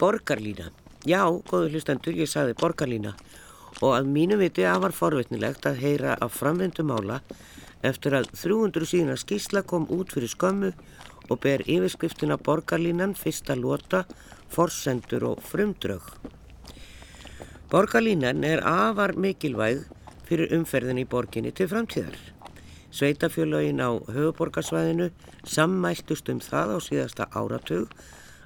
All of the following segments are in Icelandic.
Borgarlína. Já, góðu hlustendur, ég sagði borgarlína og að mínu viti afar forvitnilegt að heyra af framvindumála eftir að 300 síðan skísla kom út fyrir skömmu og ber yfirskriftina borgarlínan fyrsta lota, forsendur og frumdraug. Borgarlínan er afar mikilvæg fyrir umferðin í borginni til framtíðar. Sveitafjölögin á höfuborgarsvæðinu sammæltust um það á síðasta áratug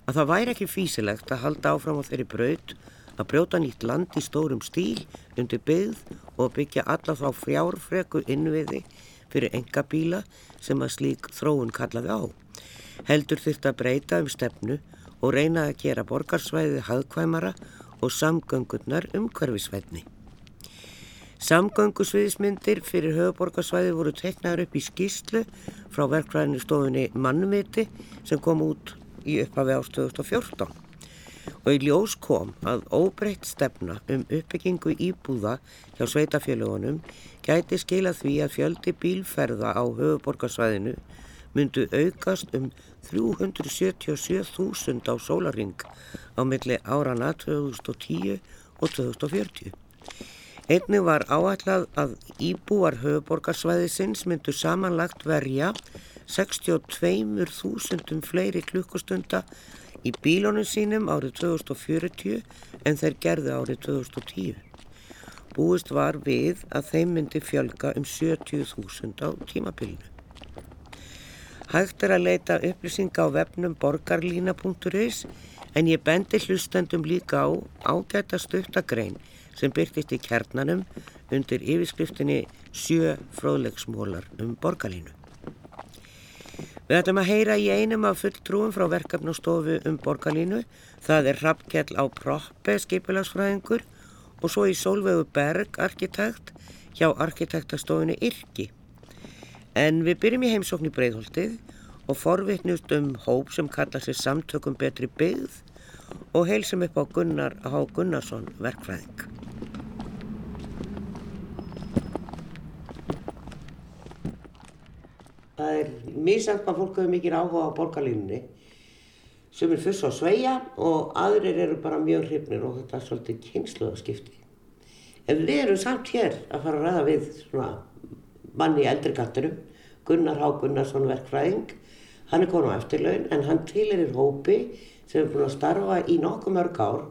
að það væri ekki físilegt að halda áfram á þeirri braut að brjóta nýtt land í stórum stíl undir byggð og byggja alla þá fjárfreku innviði fyrir enga bíla sem að slík þróun kallaði á. Heldur þurft að breyta um stefnu og reyna að gera borgarsvæði hagkvæmara og samgöngurnar umhverfisvætni. Samgöngusviðismyndir fyrir höfuborgarsvæði voru teknaður upp í skýslu frá verkvæðinu stofunni Mannviti sem kom út í upphafi ást 2014 og í ljós kom að óbreytt stefna um uppbyggingu íbúða hjá sveitafélagunum gæti skila því að fjöldi bílferða á höfuborgarsvæðinu myndu aukast um 377.000 á sólaring á milli árana 2010 og 2040. Einni var áætlað að íbúar höfuborgarsvæðisins myndu samanlagt verja 62.000 fleiri klukkustunda í bílónum sínum árið 2040 en þeir gerðu árið 2010. Búist var við að þeim myndi fjölga um 70.000 á tímabilinu. Hægt er að leita upplýsinga á vefnum borgarlína.is en ég bendi hlustendum líka á ágæta stuttagrein sem byrtist í kernanum undir yfirskriftinni sjö fróðlegsmólar um borgarlínu. Við ætlum að heyra í einum af fulltrúum frá verkefnastofu um borgarlínu. Það er Rappkjell á Proppe, skipilagsfræðingur og svo í Solveigu Berg, arkitekt, hjá arkitektastofinu Irki. En við byrjum í heimsókn í Breitholtið og forvittnust um hóp sem kallar sér samtökum betri byggð og heilsum upp á Gunnar H. Gunnarsson, verkfræðing. Það er mísant hvað fólk hefur mikið áhuga á borgarlínunni sem er fyrst á sveia og aðrir eru bara mjög hrifnir og þetta er svolítið kynsluðaskipti. En við erum samt hér að fara að ræða við svona manni í eldri katturum, Gunnar Há Gunnarsson verkfræðing. Hann er komin á eftirlaun en hann tilir hópi sem er búin að starfa í nokkuð mörg ár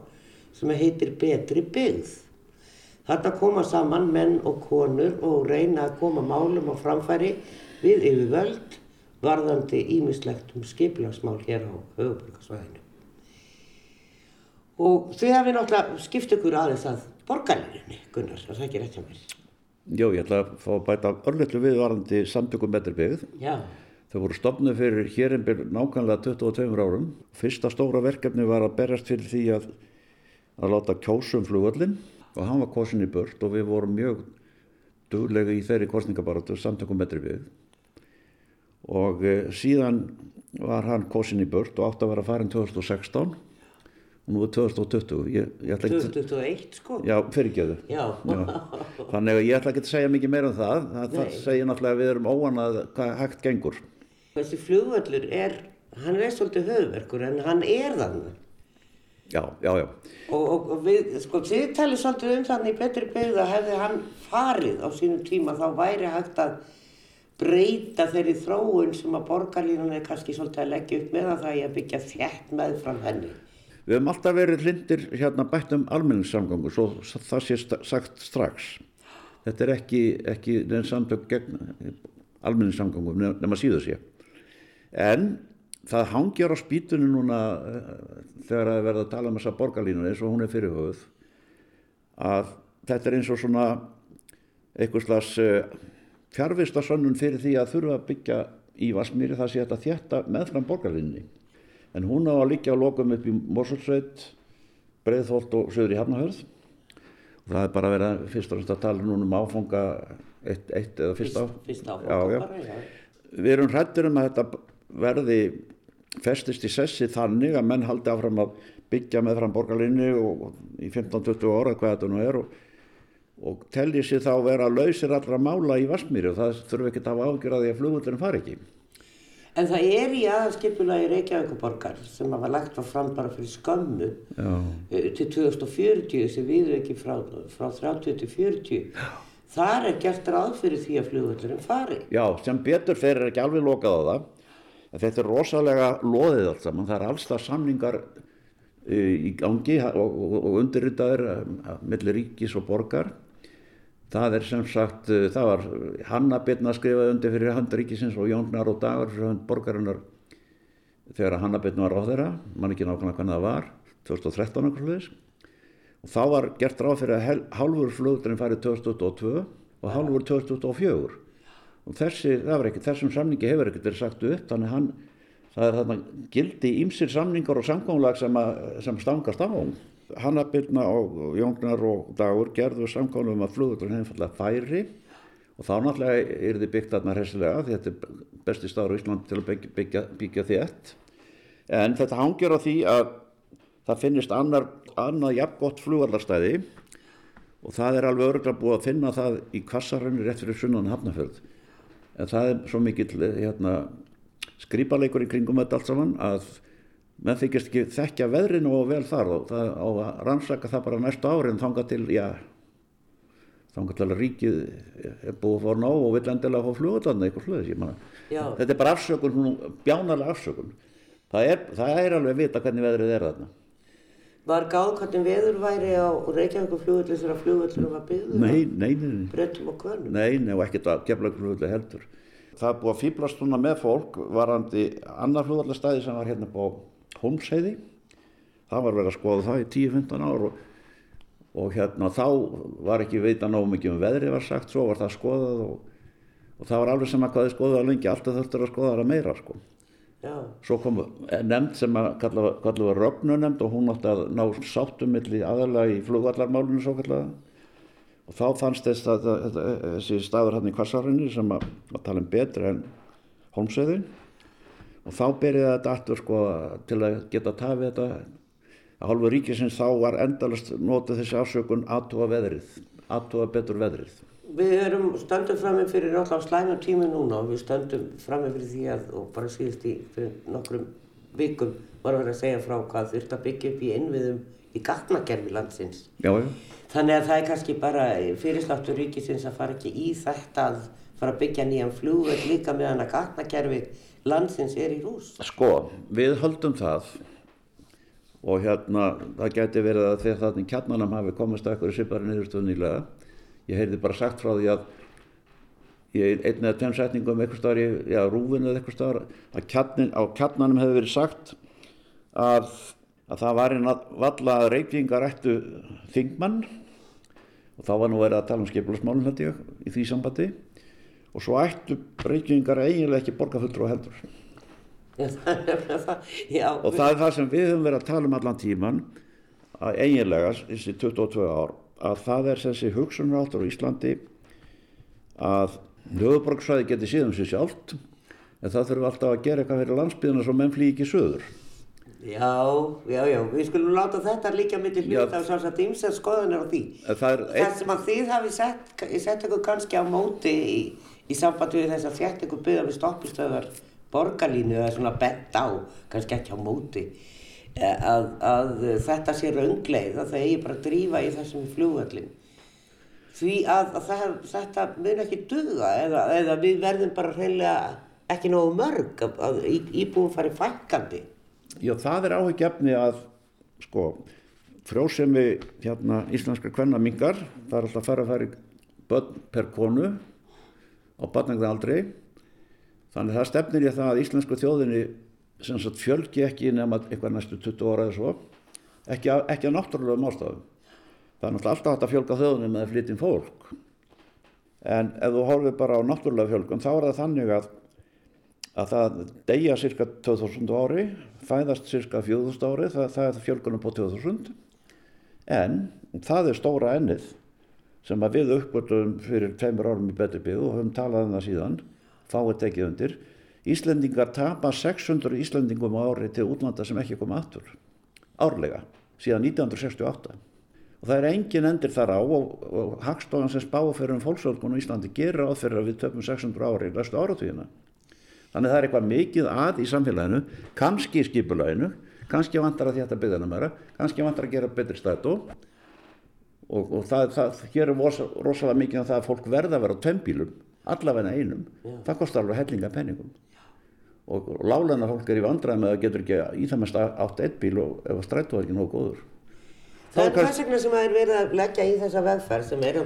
sem heitir Betri byggð. Þarna koma saman menn og konur og reyna að koma málum á framfæri við yfirvöld varðandi ímislegt um skipilagsmál hér á höfuborgarsvæðinu. Og þið hafið náttúrulega skipt ykkur aðeins að borgarlinni, Gunnar, það er ekki rétt hjá mér. Jó, ég ætla að fá að bæta örlitlu viðvarandi samtökum metrbyggð. Já. Þau voru stopnuð fyrir hér en byrj nákvæmlega 22 árum. Fyrsta stóra verkefni var að berjast fyrir því að, að láta kjósum flugöllin og hann var kosin í börn og við vorum mjög duglega í þeirri kostningabaratu samtökum metrbyggð og eh, síðan var hann kosin í börn og átt að vera farin 2016 og nú er 2020 ég, ég 2021 sko. Já, fyrirgjöðu þannig að ég ætla ekki að segja mikið meira um það. Það, það segir náttúrulega að við erum óanað hvað hægt gengur. Þessi flugvöldur er hann er svolítið höfverkur en hann er þannig já, já, já. Og, og, og við, sko, þið talir svolítið um þannig betri byggð að hefði hann farið á sínum tíma þá væri hægt að breyta þeirri þróun sem að borgarlínan er kannski svolítið að leggja upp með að það er að byggja þjætt með fram henni. Við hefum alltaf verið hlindir hérna bætt um almenningssamgangu svo það sé sagt strax. Þetta er ekki, ekki neins samtök gegn almenningssamgangu nema síðu sé. En það hangjar á spýtunni núna eh, þegar það er verið að tala um þessa borgarlínu eins og hún er fyrirhauð að þetta er eins og svona eitthvað slags fjárvistasönnun fyrir því að þurfa að byggja í Vasmíri það sé þetta þjætta meðfram borgarlinni. En hún á að liggja á lokum upp í Mosulsveit, Breiðholt og Söður í Hafnahörð. Og það er bara að vera fyrst og fremst að tala núna um áfanga eitt, eitt eða fyrst. Fyrst áfanga já, já. Við erum hrættur um að þetta verði festist í sessi þannig að menn haldi áfram að byggja meðfram borgarlinni og í 15-20 ára hvað þetta nú er og og telli sér þá vera lausir allra mála í Vasmíri og það þurfi ekki að hafa ágjör að því að flugullurinn fari ekki. En það er í aðskipulagi Reykjavíkuborgar sem hafa lagt var fram bara fyrir skömmu Já. eh, til 2040 sem við ekki frá, frá 30 til 40. Þar er gert ráð fyrir því að flugvöldurinn fari. Já, sem betur fyrir er ekki alveg lokað á það. Þetta er rosalega loðið allt saman. Það er alls það samningar uh, í gangi og, og, og undirritaður uh, millir ríkis og borgar. Það er sem sagt, uh, það var Hanna Birna skrifaði undir fyrir hand ríkisins og Jónar og Dagur fyrir hand borgarinnar þegar Hanna Birna var á þeirra, mann ekki nákvæmlega hvernig það var, 2013 okkur sluðis. Og þá var gert ráð fyrir að hálfur flugurinn farið 2022 og hálfur 2024 og þessi, það var ekkert, þessum samningi hefur ekkert verið sagt upp, þannig hann, það er þarna gildi ímsir samningar og samkómulag sem, sem stangast á. Hanna Birna og Jóngnar og Dagur gerðu samkómulum að flugvöldurinn hefði færi og þá náttúrulega er þið byggt þarna hressilega því þetta er besti staður á Íslandi til að byggja, byggja, byggja þétt. En þetta hangir á því að það finnist annar, annað jafngott flugvallarstæði og það er alveg örgulega búið að finna það í kvassarönni rétt fyrir sunnan hafnafjörð. En það er svo mikill hérna, skrýpaleikur í kringum þetta allt saman að menn þykist ekki þekkja veðrinu og vel þar og það á að rannsaka það bara næstu árin þanga til, já, þanga til að ríkið er búið að fá nóg og vill endilega fá flugvallarna eitthvað flugis, ég manna. Þetta er bara afsökun, hún- bjánalega afsökun. Það er, það er alveg að vita hvernig veðrið er þarna. Var gáð hvernig veður væri á Reykjavíkuflugvöldin þegar flugvöldurinn var byggður? Nei, nei, nei. Brettum og kvörnum? Nei, nei, og ekkert að gefla flugvöldu heldur. Það er búið að fýblast núna með fólk varandi annar flugvöldastæði sem var hérna på Holmsheiði. Það var verið að skoða það í 10-15 ár og, og hérna þá var ekki veita nóg mikið um veðri var sagt, svo var það skoðað og, og það var alveg sem að hvað þið skoðaði lengi, alltaf þurftur að skoða það meira sko. Svo kom nefnd sem að kalla var Rögnunemnd og hún átti að ná milli aðalega í flugvallarmálunum svo kallaða. Og þá fannst þess að, þessi staður hann í Kvassarunni sem að, að tala um betur en Holmsöðin. Og þá byrjaði þetta aftur sko til að geta tafið þetta. Að hálfu ríkisins þá var endalast notið þessi afsökun aðtúa veðrið, aðtúa betur veðrið. Við erum stöndum frammi fyrir náttúrulega slæmum tími núna og við stöndum frammi fyrir því að, og bara síðust í nokkrum vikum var að vera að segja frá hvað þurft að byggja upp í innviðum í gatnagerfi landsins. Já, já. Þannig að það er kannski bara fyrirsláttur ríkisins að fara ekki í þetta að fara að byggja nýjan flugvöld líka meðan að gatnagerfi landsins er í rús. Sko, við höldum það og hérna, það geti verið að þegar þannig kjarnanam hafi komist að eitthvað svipari niðurstöðu nýlega. Ég heyrði bara sagt frá því að í einn eða tveim setningum eitthvað staðar í já, rúfinu eða eitthvað staðar að kjarnin, á kjarnanum hefði verið sagt að, að það var einn valla að reykjingar ættu þingmann og þá var nú verið að tala um ég í því sambandi og svo ættu reykjingar eiginlega ekki borgarfulltrú heldur. Já, Og það er það sem við höfum verið að tala um allan tíman að eiginlega þessi 22 ár að það er þessi hugsunaráttur á Íslandi að höfuborgsvæði geti síðan sér sjálft en það þurfum alltaf að gera eitthvað fyrir landsbyðina svo menn flýi ekki söður. já, já, já, við skulum láta þetta líka Já. hluta og sjálfsagt ýmsar skoðunar á því. Það Það einn, sem að þið hafi sett, sett ykkur kannski á móti í, í sambandi við þess að þjætt ykkur byggða við stoppistöðar borgarlínu eða svona bett á, kannski ekki á móti, eh, að, að þetta sé raungleið, að það eigi bara að drífa í þessum flugvöllin. Því að, að það, þetta mun ekki duga eða, eða við verðum bara hreinlega ekki nógu mörg að, að í- íbúum fari fækkandi. já það er áhyggjefni að sko frjósemi hérna íslenskar kvennamingar það er alltaf að fara að fara börn per konu á barnangða aldrei þannig það stefnir ég það að íslensku þjóðinni sem sagt fjölgi ekki nema eitthvað næstu 20 ára eða svo. Ekki, ekki að náttúrulega ástæðum. Það er náttúrulega alltaf hægt að fjölga þjóðinni með inn fólk. En ef þú horfir bara á náttúrulega fjölgun þá er það þannig að að það deyja cirka 2000 á ári, fæðast cirka 4000 ári, það, það er fjölgunum på 2000, en það er stóra ennið sem að við uppgötum fyrir tveimur árum í betri byggðu og höfum talað um það síðan, fáið tekið undir. Íslendingar tapa 600 Íslendingum ári til útlanda sem ekki koma aftur, árlega, síðan 1968. Og það er engin endir þar á og, og Hagstofan sem spáður fyrir um fólksvöldkun á Íslandi gerir fyrir að við töpum 600 ári í lestu áratvíðina. Þannig það er eitthvað mikið að í samfélaginu, kannski í skipulaginu, kannski vantar að þetta byggðana mæra, kannski vantar að gera betri stættu og, og það, það gerir rosalega mikið að það að fólk verða að vera á tömbílum, allavegna einum, Já. það kostar alveg hellinga penningum og, og láleina fólk er í vandrað með að getur ekki í það mest átt einn bíl og ef strættu er ekki nógu góður. Það er hvers vegna sem að er verið að leggja í þessa vegferð sem er,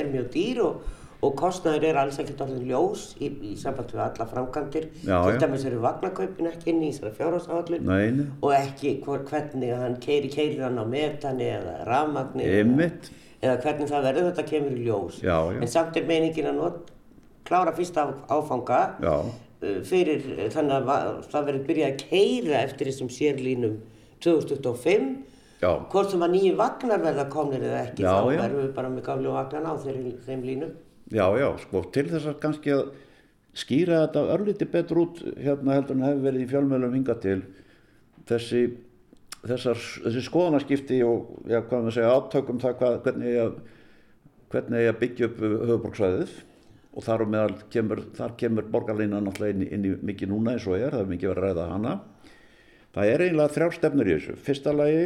er mjög dýr og og kostnæður er alls ekkert orðin ljós í, í samband við alla framkantir til dæmis eru vagnarkaupin ekki inn í þessari fjárhásáallin og ekki hver, hvernig hann keiri keirir hann á metani eða rafmagni eða, eða hvernig það verður þetta kemur í ljós. Já, já. en samt er meiningin að not, klára fyrsta áfanga uh, fyrir þannig að það verður byrjað að keira eftir þessum sérlínum 2025 Já. hvort sem að nýju vagnar verða komnir eða ekki já, þá verðum við bara með gaflu vagnar á þeim línum Já, já, sko, til þess að kannski að skýra þetta örliti betur út hérna heldur en hefur verið í fjölmjölum hinga til þessi, þessar, þessi skoðanaskipti og já, hvað maður segja, áttökum það hvað, hvernig ég að, hvernig ég að byggja upp höfuborgsvæðið og þar meðal kemur, þar kemur borgarleina náttúrulega inn, inn í mikið núna eins og er, það er mikið verið að ræða hana. Það er eiginlega þrjá stefnur í þessu. Fyrsta lagi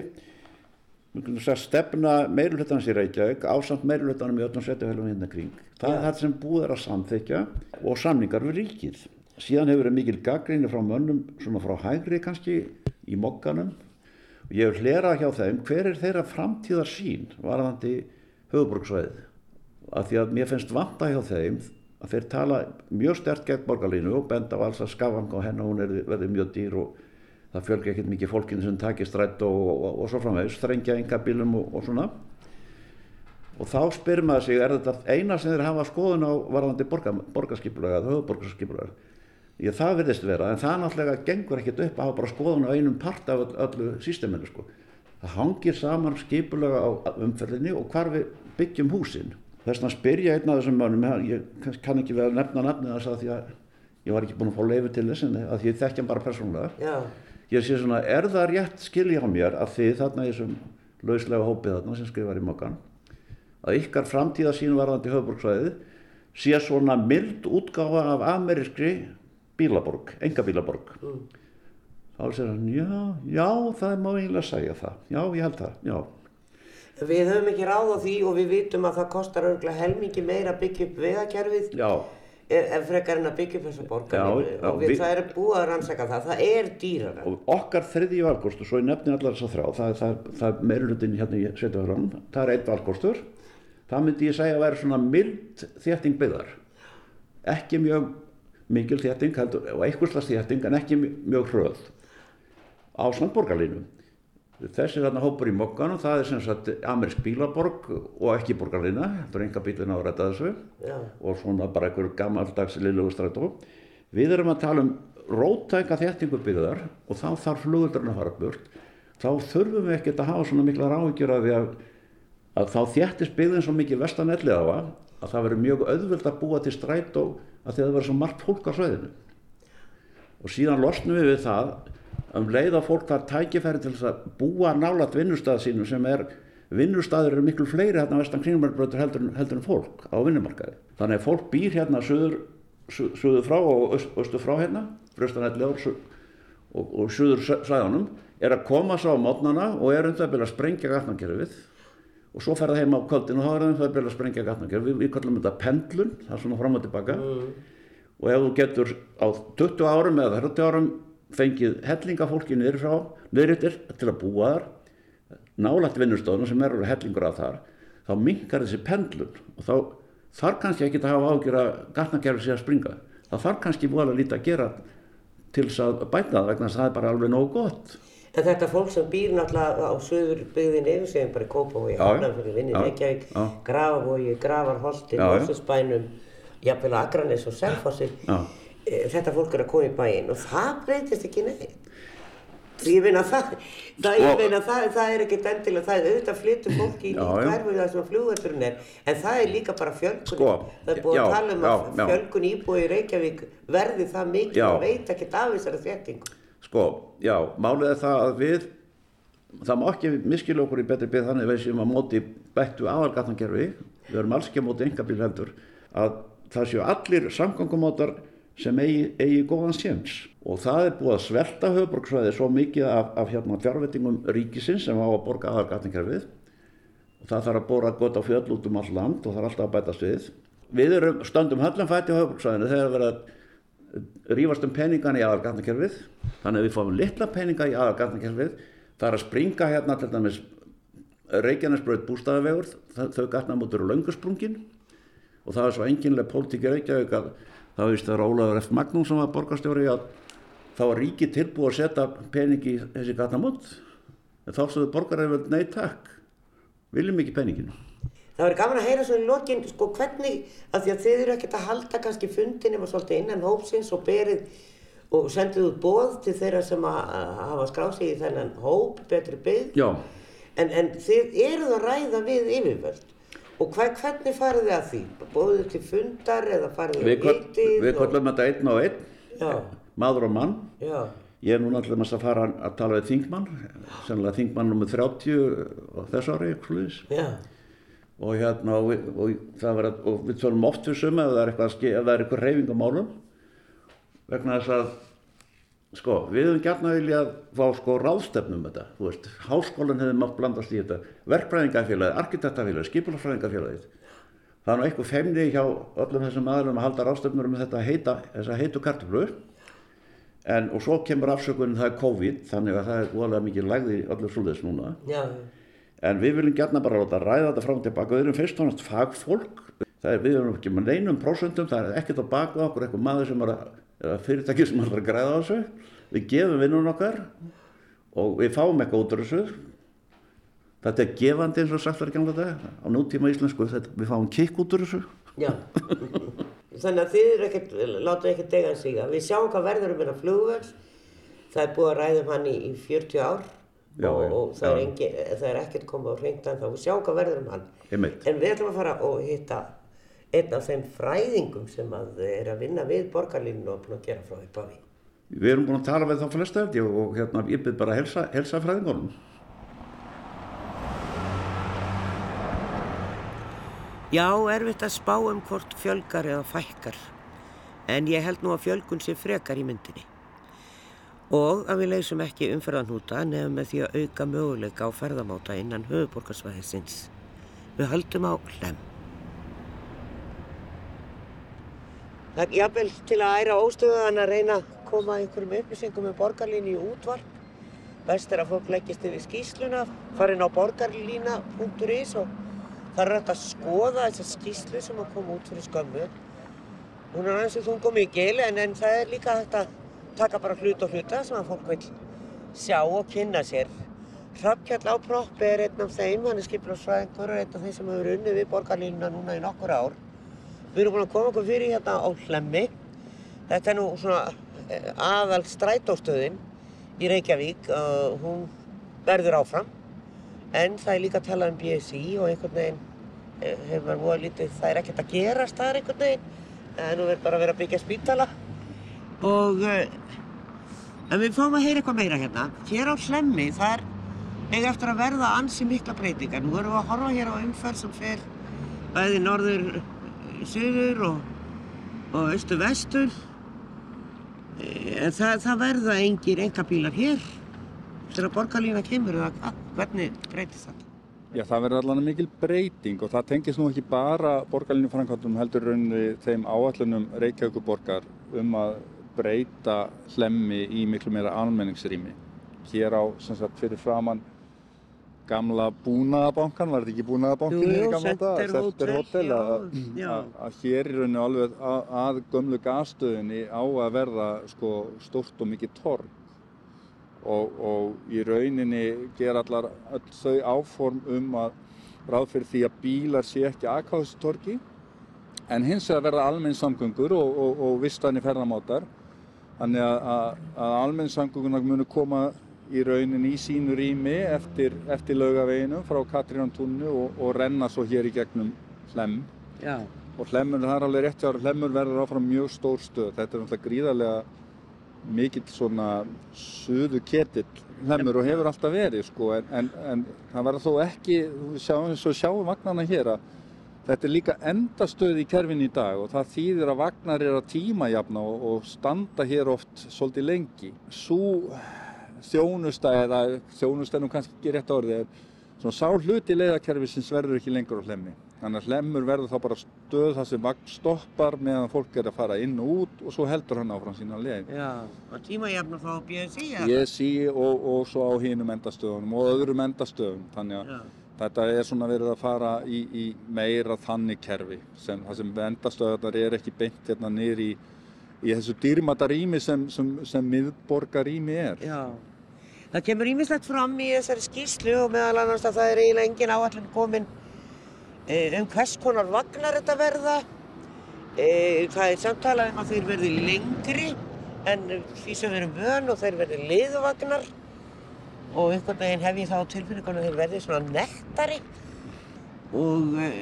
stefna meirulhuttanins í Reykjavík ásamt meirulhuttanum í öllum sveitafélagum hérna kring. Það er það sem búið er að samþykja og samningar við ríkið. Síðan hefur verið mikil gaggrinni frá mönnum, svona frá hægri kannski, í mokkanum. Og ég vil hlera hjá þeim hver er þeirra framtíðar sín varðandi höfuborgsvæðið. Af því að mér finnst vanta hjá þeim að þeir tala mjög stert gegn borgarlínu og benda á alls að skafang á henn og hún er, verði mjög dýr og það fjölgi ekkert mikið fólkinu sem takir strætt og, og, og, og svo framvegis, strengja enga bílum og svona. Og þá spyrir maður sig, er þetta eina sem þeir hafa skoðun á varðandi borgar, borgarskipulega eða höfuborgarskipulega ég það verðist vera, en það náttúrulega gengur ekkert upp að hafa bara skoðun á einum part af öllu sísteminu sko. Það hangir saman skipulega á umferðinni og hvar við byggjum húsin. Þess að spyrja einn af þessum mönum ég kann ekki vel nefna nafni þess að ég var ekki búin að fá leifu til þess en að ég þekkja bara persónulega. Já ég sé svona, er það rétt skilja á mér að þið þarna í þessum lauslega hópið þarna sem skrifar í mokkan að ykkar framtíða sín varðandi höfburgsvæðið sé svona mild útgáfa af amerískri bílaborg, enga bílaborg? Mm. þá er það já, já, það má eiginlega segja það. Já, ég held það, já. Við höfum ekki ráð á því og við vitum að það kostar örgulega helmingi meira byggja upp vegakerfið. Já en frekar en að byggja upp þessu borgarlínu og við, það er búið að rannsaka það, það er dýrara. Og okkar þriðji valkostur, svo ég nefni allar þess að þrjá, það, það, það meirulutin hérna í Sveitafjörðan, það er einn valkostur, það myndi ég segja að vera svona mild þétting byggðar, ekki mjög mikil þétting og einhverslas þétting en ekki mjög hröð. Á svona borgarlínu þessi þarna hópur í mokkanum það er sem sagt amerisk bílaborg og ekki borgarlina, þetta er enga bílina á Já. og svona bara einhver gammaldags liðlugu strætó við erum að tala um rótæka þéttingu byggðar og þá þarf flugöldurinn að fara burt. Þá þurfum við ekkert að hafa svona mikla ráðgjör að, að, þá þéttist byggðin svo mikið vestanellið á að að það verður mjög auðvöld að búa til strætó að því að það verður svo margt fólk á sveðinu og síðan losnum við við það um leið að fólk þar tækifæri til að búa nálat vinnustað sínum sem er vinnustaður eru miklu fleiri hérna vestan kringumælbröður heldur, heldur en fólk á vinnumarkaði. Þannig að fólk býr hérna söður, söður frá og östu frá hérna, fröstanættilegur og, og söður sæðanum, er að koma sá mótnana og er undan að byrja að sprengja gatnakerfið og svo fer það heima á kvöldinu og þá er það undan að byrja að sprengja gatnakerfið. Við, við kallum þetta pendlun, það er svona fram og tilbaka mm. og ef þú getur á 20 árum eða 30 árum fengið hellingafólki niður frá, niðurittir til að búa þar, nálagt vinnustofnum sem eru hellingur af þar, þá mingar þessi pendlun og þá þarf kannski ekki að hafa ágjör að gatnakerfi sé að springa. Það þarf kannski búið að lítið að gera til þess að bæta það vegna þess að það er bara alveg nógu gott. En þetta fólk sem býr náttúrulega á söður byggðinni yfir segjum bara í Kópavogi, Hafnarfjörði, Vinni, Reykjavík, Grafavogi, Gravarholti, Mósusbænum, jafnvel Akranes og Selfossi þetta fólk er að koma í bæinn og það breytist ekki neitt. Ég meina það, það, meina það, það er ekkert endilega, það er auðvitað flyttu fólki í hverfið það sem flugvöldurinn er, en það er líka bara fjölkun, sko, það er búið já, að tala um já, að já. fjölkun íbúi í Reykjavík verði það mikið og veit ekkert af þessari þéttingu. Sko, já, málið er það að við, það má ekki miskila okkur í betri byggð þannig að við séum að móti bættu aðalgatnangerfi, við erum alls ekki að móti engabíl heldur, að það séu allir samgangumótar sem eigi, eigi góðan séns. Og það er búið að svelta höfuborgsvæði svo mikið af, af hérna, fjárvettingum ríkisins sem á að borga aðalgatningarfið og það þarf að bóra gott á fjöll út um all land og það er alltaf að bætast við. Við erum stöndum höllum fætti á höfuborgsvæðinu þegar við erum að rífast um peningan í aðalgatningarfið þannig að við fáum litla peninga í aðalgatningarfið það er að springa hérna til dæmis Reykjanesbröð bústæðavegur, þau gatnamótur og laungusprungin og það er svo enginlega pólitíki Reykjavík að það vist að Ólaður F. Magnús sem var borgarstjóri að þá var ríki tilbúið að setja pening í þessi gatnamót en þá stóðu borgaræfjöld nei takk, viljum ekki peninginu. Það verður gaman að heyra svo í lokin, sko hvernig, af því að þið eru ekkert að halda kannski fundin eða svolítið innan hópsins og berið og sendið út bóð til þeirra sem að hafa skráð sig í þennan hóp, betri byggd. Já. En, en þið eruð að ræða við yfirvöld og hva, hvernig farið þið að því? Bóðuð til fundar eða farið þið á vitið? við kollum þetta einn og einn, Já, maður og mann. já, Ég er núna alltaf að fara að tala við þingmann, sennilega þingmann nr. 30 á þessu ári, já, Og, hérna, og, og, vera, og við tölum oft við suma ef það er eitthvað, að ef það er eitthvað reyfing á málum. Vegna þess að, sko, við höfum gætna viljað fá sko ráðstefnum þetta. Þú veist, háskólinn hefði mátt blandast í þetta. Verkfræðingafélagið, arkitektafélagið, skipulafræðingafélagið. Það er nú eitthvað feimni hjá öllum þessum aðlum að halda ráðstefnur um þetta heita, þessa heitu kartuflu. En, og svo kemur afsökunin það er COVID, þannig að það er óalega mikið lægði í öllu svoleiðis núna. já, En við viljum gætna bara láta ræða þetta fram og tilbaka. Við erum fyrst og náttúrulega fagfólk. Það er, við erum ekki með neinum prósentum, það er ekkert á baka okkur, eitthvað maður sem er að, eða fyrirtæki sem er að græða á þessu. Við gefum vinnun okkar og við fáum eitthvað út úr þessu. Þetta er gefandi eins og sagt var í gamla dag. Á nútíma íslensku, þetta, við fáum kikk út úr þessu. já. Þannig að þið ekkert, láta ekkert degan síga. Við sjáum hvað verður um hérna flugvöld. Það er búið að ræða um hann í, í 40 ár Já, og, og það, er já. engi, það er ekkert komið á hreint en þá. Sjáum hvað verður um hann. Einmitt. En við ætlum að fara og hitta einn af þeim fræðingum sem að er að vinna við borgarlínu og búin að gera frá upphafi. Við erum búin að tala við þá flesta held ég og hérna ég byrð bara að helsa, helsa fræðingunum. Já, erfitt að spá um hvort fjölgar eða fækkar. En ég held nú að fjölgun sé frekar í myndinni. Og að við leysum ekki umferðanhúta nefnum með því að auka möguleika á ferðamáta innan höfuborgarsvæðisins. Við höldum á hlem. Það er jafnvel til að æra óstöðan að reyna að koma einhverjum upplýsingum um borgarlínu í útvarp. Best er að fólk leggist yfir skýsluna, fara inn á borgarlína.is og það er hægt að skoða þessa skýslu sem að koma út fyrir skömmu. Hún er aðeins og mikil en, en það er líka hægt að taka bara hlut og hluta sem að fólk vil sjá og kynna sér. Hrafnkjall á proppi er einn af þeim, hann er skipilagsfræðingur og einn af þeim sem hefur unnið við borgarlínuna núna í nokkur ár. Við erum búin að koma okkur fyrir hérna á Hlemmi. Þetta er nú svona eh, aðal strætóstöðin í Reykjavík. Uh, hún verður áfram. En það er líka að tala um BSI og einhvern veginn eh, hefur maður voða lítið, það er ekkert að gerast þar einhvern veginn. Er nú verið bara að vera að byggja spítala. Og uh, en við fáum að heyra eitthvað meira hérna. Hér á Hlemmi, það er eiga eftir að verða ansi mikla breytingar. Nú erum við að horfa hér á umferð sem fer bæði norður, eh, suður og, og austur, vestur. Eh, En það, það verða engir engabílar hér þegar borgarlína kemur eða hvað? hvernig breytist þetta? Já, það verður allan mikil breyting og það tengist nú ekki bara borgarlínu framkvæmdum heldur raunni þeim áallunum Reykjavíkuborgar um að breyta hlemmi í miklu meira almenningsrými. Hér á, sem sagt, fyrir framann gamla búnaðabankan, var þetta ekki búnaðabankin Jú, jú, í gamla Center daga? Hotel, Hotel, já, já. að, hér í rauninu alveg að, að gömlu gasstöðinni á að verða sko, stórt og mikið torg og, og í rauninni gera allar öll þau áform um að ráð fyrir því að bílar sé ekki aðká þessu torgi en hins vegar verða almennssamgöngur og, og, og vistvæni ferðamátar þannig að, að, að almennssamgöngunar munu koma í rauninni í sínu rými eftir, eftir laugaveginum frá Katrínantúnu og, og renna svo hér í gegnum Hlemm Já. og Hlemmur, það er alveg rétt hjá Hlemmur verður áfram mjög stór stöð þetta er náttúrulega gríðarlega mikill svona suðu ketill Hlemmur og hefur alltaf verið sko en, en, en það verður þó ekki sjáum og sjáum vagnana hér að þetta er líka endastöð í kerfin í dag og það þýðir að vagnar er að tímajafna og, og standa hér oft svolítið lengi. Svo þjónusta eða þjónusta er nú kannski ekki rétt orðið, svona sá hluti leiðakerfi sem verður ekki lengur á hlemmi. Þannig að hlemmur verður þá bara stöð þar sem vagn stoppar meðan fólk er að fara inn og út og svo heldur hann áfram sína leið. Já, og tímajafna þá BSI? BSI og, og svo á hinum endastöðunum og öðrum endastöðum. Þannig að Já. þetta er svona verið að fara í, í meira þannig kerfi sem, það sem endastöðunar er ekki beint hérna í, í þessu dýrmata rými sem, sem, sem miðborgarými er. Já. Það kemur ímislegt fram í þessari skýrslu og meðal annars að það er eiginlega engin áallin komin eh, um hvers konar vagnar þetta verða. Eh, það er samtalað um að þeir verði lengri en því sem erum vön og þeir verði liðvagnar. Og einhvern veginn hef ég þá tilfinningunum að þeir verði svona nettari og eh,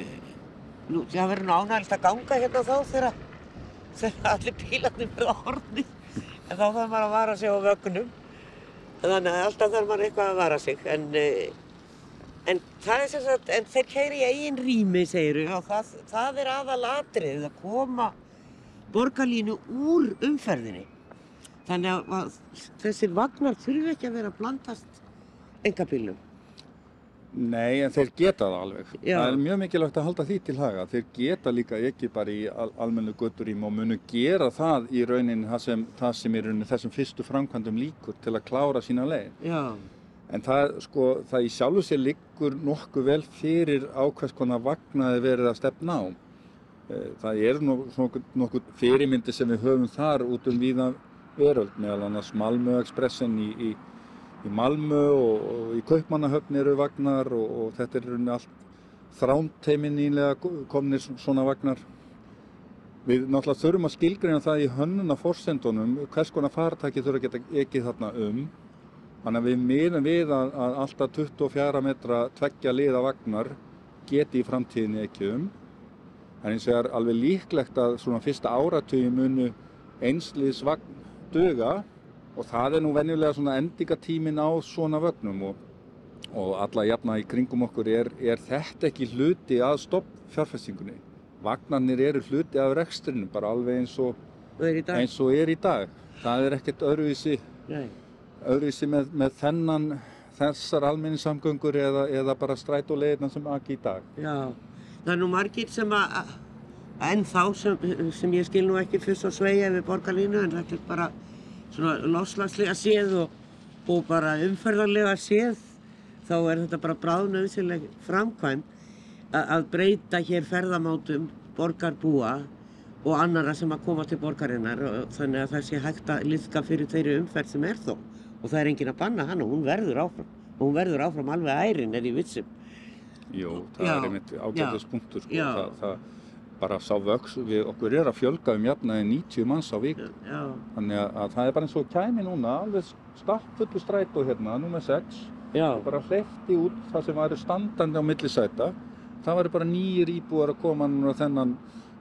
nú, það verður nú ánægilegt að ganga hérna þá þegar allir bílarnir verða horni en þá þarf maður að vara sig á vögnum þannig að alltaf þarf maður eitthvað að vara sig en, eh, en það er sem sagt en þeir keyri í eigin rými segiru og það, það er aðalatrið að koma borgarlínu úr umferðinni. Þannig að, þessir vagnar þurfi ekki að vera að blandast engabílnum Nei, en þeir geta það alveg. Já. Það er mjög mikilvægt að halda því til haga. Þeir geta líka ekki bara í al almennu götturím og munu gera það í rauninni það sem, það sem er rauninni þessum fyrstu framkvæmdum líkur til að klára sína leið. Já, En það, sko, það í sjálfu sér liggur nokkuð vel fyrir á hvers konar vagnaði verið að stefna á. Eh, Það er nokkuð, nokkuð fyrirmyndi sem við höfum þar út um víða veröld, meðal annars Malmö Expressen í, í, í Malmö og, og í Kaupmannahöfn eru vagnar og, og þetta er rauninni allt þránteimin nýlega komnir svona vagnar. Við náttúrulega þurfum að skilgreina það í hönnuna forsendunum hvers konar fartæki þurfa að geta ekið þarna um. Þannig að við miðum við að, að alltaf 24 metra tveggja liða vagnar geti í framtíðinni ekki um. En eins og er alveg líklegt að svona fyrsta áratögi munu einsliðs vagn duga og það er nú venjulega svona endingatímin á svona vögnum og, og alla jafna í kringum okkur er, er þetta ekki hluti að stopp fjárfestingunni. Vagnarnir eru hluti af rekstrinu bara alveg eins og, eins og er í dag. Það er ekkert öðruvísi Nei. öðruvísi með, með þennan þessar almenningssamgöngur eða, eða bara strætóleiðina sem ekki í dag. Já, það er nú margir sem að, enn þá sem, sem ég skil nú ekki fyrst og sveigja við borgarlínu en þetta er bara svona loslagslega séð og, og bara umferðarlega séð þá er þetta bara bráðnöðsileg framkvæm að, breyta hér ferðamátum borgarbúa og annara sem að koma til borgarinnar. Þannig að það sé hægt að liðka fyrir þeirri umferð sem er þó. Og það er enginn að banna hann og hún verður áfram. Og hún verður áfram alveg ærin er í vitsum Jú, það Já, er einmitt ágætis punktur sko. Það, það bara sá vöks, við okkur er að fjölga um jafnaði 90 manns á viku. Já, Þannig að, að það er bara eins og kæmi núna, alveg stappfullu strætó hérna, nummer 6, já, bara hleypti út það sem væri standandi á millisæta. Það væri bara nýjir íbúar að koma núna þennan,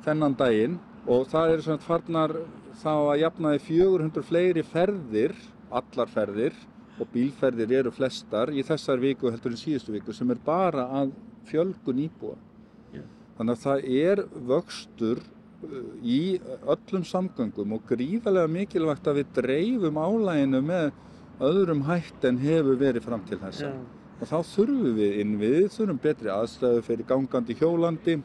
þennan daginn og það er svona farnar þá að jafnaði 400 fleiri ferðir, allar ferðir og bílferðir eru flestar í þessar viku heldur en síðustu viku sem er bara að fjölgun íbúa. Já. Þannig að það er vöxtur uh, í öllum samgöngum og gríðarlega mikilvægt að við dreifum álæginu með öðrum hætt en hefur verið fram til þessa. já. Og þá þurfum við innviðið, þurfum betri aðstæðu fyrir gangandi hjólandi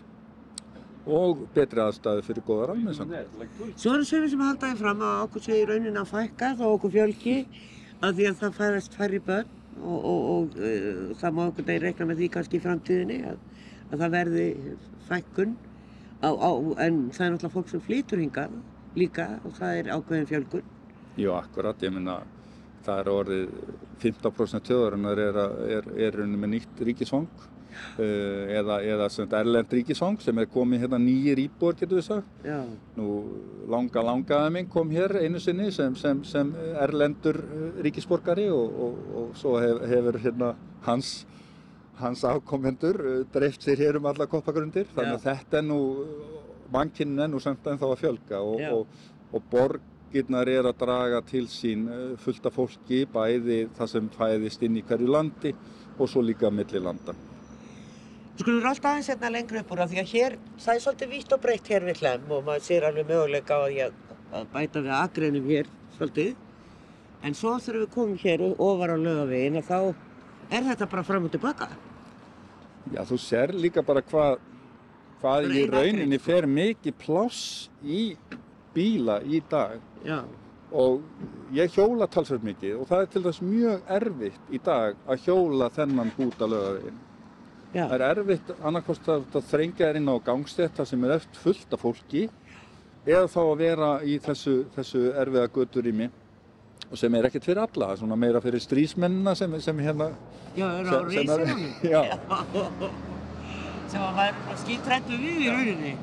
og betri aðstæðu fyrir góðar almennsangum. Svo eru sögum sem halda því fram að okkur í raunin að fækka þó okkur fjölki að því að það færast færri börn og, og, og uh, það má okkur degi reikna með því kannski í framtíðinni að, að það verði fækkun á, á, en það er náttúrulega fólk sem flýtur hingað líka og það er ákveðin fjölkun. Jú, akkurat, ég minna það er orðið 15% þjóðarinnar er, er, er rauninni með nýtt ríkisfang uh, eða, eða erlend ríkisfang sem er komið hérna nýjir íbúar getur við sagt. Já, Nú langa langaði minn kom hér einu sinni sem, sem, sem erlendur uh, ríkisborgari og, og, og svo hef, hefur hérna hans, hans afkomendur uh, dreift sér hér um alla koppagrundir þannig að þetta er nú, mannkynnin er nú samt ennþá að fjölga og, og, og borgirnar er að draga til sín uh, fullt af fólki bæði það sem fæðist inn í hverju landi og svo líka milli landa. Skulum við alltaf aðeins hérna lengra upp úr af því að hér, það er svolítið vítt og breytt hér við hlem og maður sér alveg möguleika á að, að bæta við akreinum hér svolítið. En svo þegar við komum hér ofar á lögavegin að þá er þetta bara fram og tilbaka. Já, þú sér líka bara hvað hvað í rauninni akrein. fer mikið pláss í bíla í dag Já. og ég hjóla talsveit mikið og það er til þess mjög erfitt í dag að hjóla þennan búta lögavegin. Já. Það er erfitt annarkost að, þrengja þér inn á gangstétta sem er eftir fullt af fólki eða þá að vera í þessu, þessu erfiða göturými sem er ekkert fyrir alla, það svona meira fyrir strísmennina sem, sem hérna Já, er á sem- sem er- reysinunum. Já. sem að maður skítrættu við í rauninni.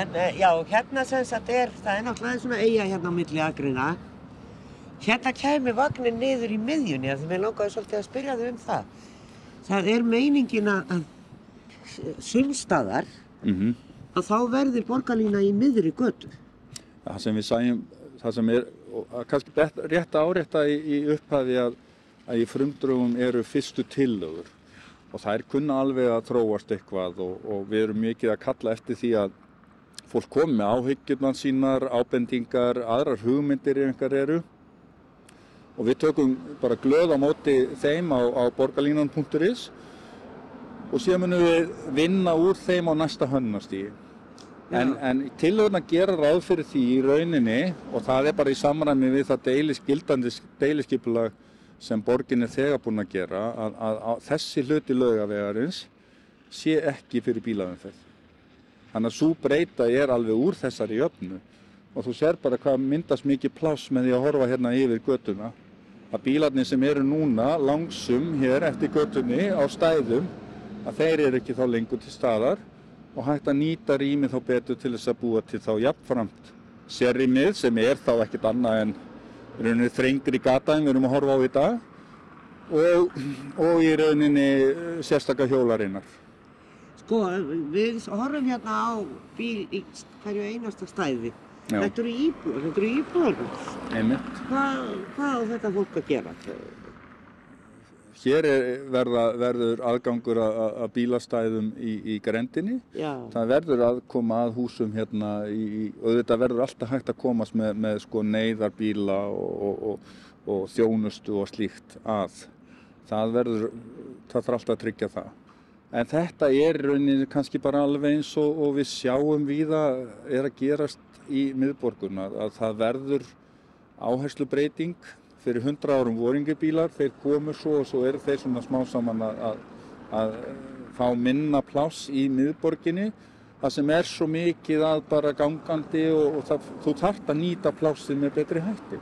En uh, já, hérna sem sagt er, það er náttúrulega svona eiga hérna á milli agreina. Hérna kæmi vagnin niður í miðjunni, af því mér langaði svolítið að spyrja þau um það. Það er meiningin að að sumstaðar mm að þá verður borgarlína í miðri götu. það sem við sæjum, það sem er og kannski rétt að árétta í, í upphafi að, að í frumdröfum eru fyrstu tillögur. Og þær kunna alveg að þróast eitthvað og, og við erum mikið að kalla eftir því að fólk komi með áhyggjurnar sínar, ábendingar, aðrar hugmyndir ef einhver eru. Og við tökum bara glöð á móti þeim á, á borgarlínan.is og síðan munum við vinna úr þeim á næsta hönnastígi. En, en tillögurna gera ráð fyrir því í rauninni og það er bara í samræmi við það deilisgildandi deilisskipulag sem borgin er þegar búin að gera að, að, að þessi hluti laugavegarins sé ekki fyrir bílaumferð. Þannig að svo breyta er alveg úr þessari jöfnu og þú sér bara hvað myndast mikið pláss með því að horfa hérna yfir götuna. Að bílarnir sem eru núna langsum hér eftir götunni á stæðum að þeir eru ekki þá lengur til staðar og hægt að nýta rýmið þá betur til þess að búa til þá jafnframt sérrýmið sem er þá ekkert annað en rauninni þrengri gata en við erum að horfa á í dag og, og í rauninni eh, sérstaka hjólarinnar. Sko, við horfum hérna á bíl í hverju einasta stæði. Já. Þetta eru íbúður, þetta eru íbúður. Einmitt. Hvað, hvað á þetta fólk að gera? Hér er, verða, verður aðgangur að, að- að bílastæðum í, í grendinni. Já. Það verður að koma að húsum hérna í, í- og þetta verður alltaf hægt að komast með, með sko neyðarbíla og, og, og, og þjónustu og slíkt að. Það verður, það þarf alltaf að tryggja það. En þetta er rauninni kannski bara alveg eins og, og við sjáum víða er að gerast í miðborguna að það verður áherslu breyting fyrir 100 árum voringibílar, þeir komu svo og svo eru þeir svona smá saman að, að, að fá minna pláss í miðborginni það sem er svo mikið að bara gangandi og, og það, þú þarft að nýta plássið með betri hætti.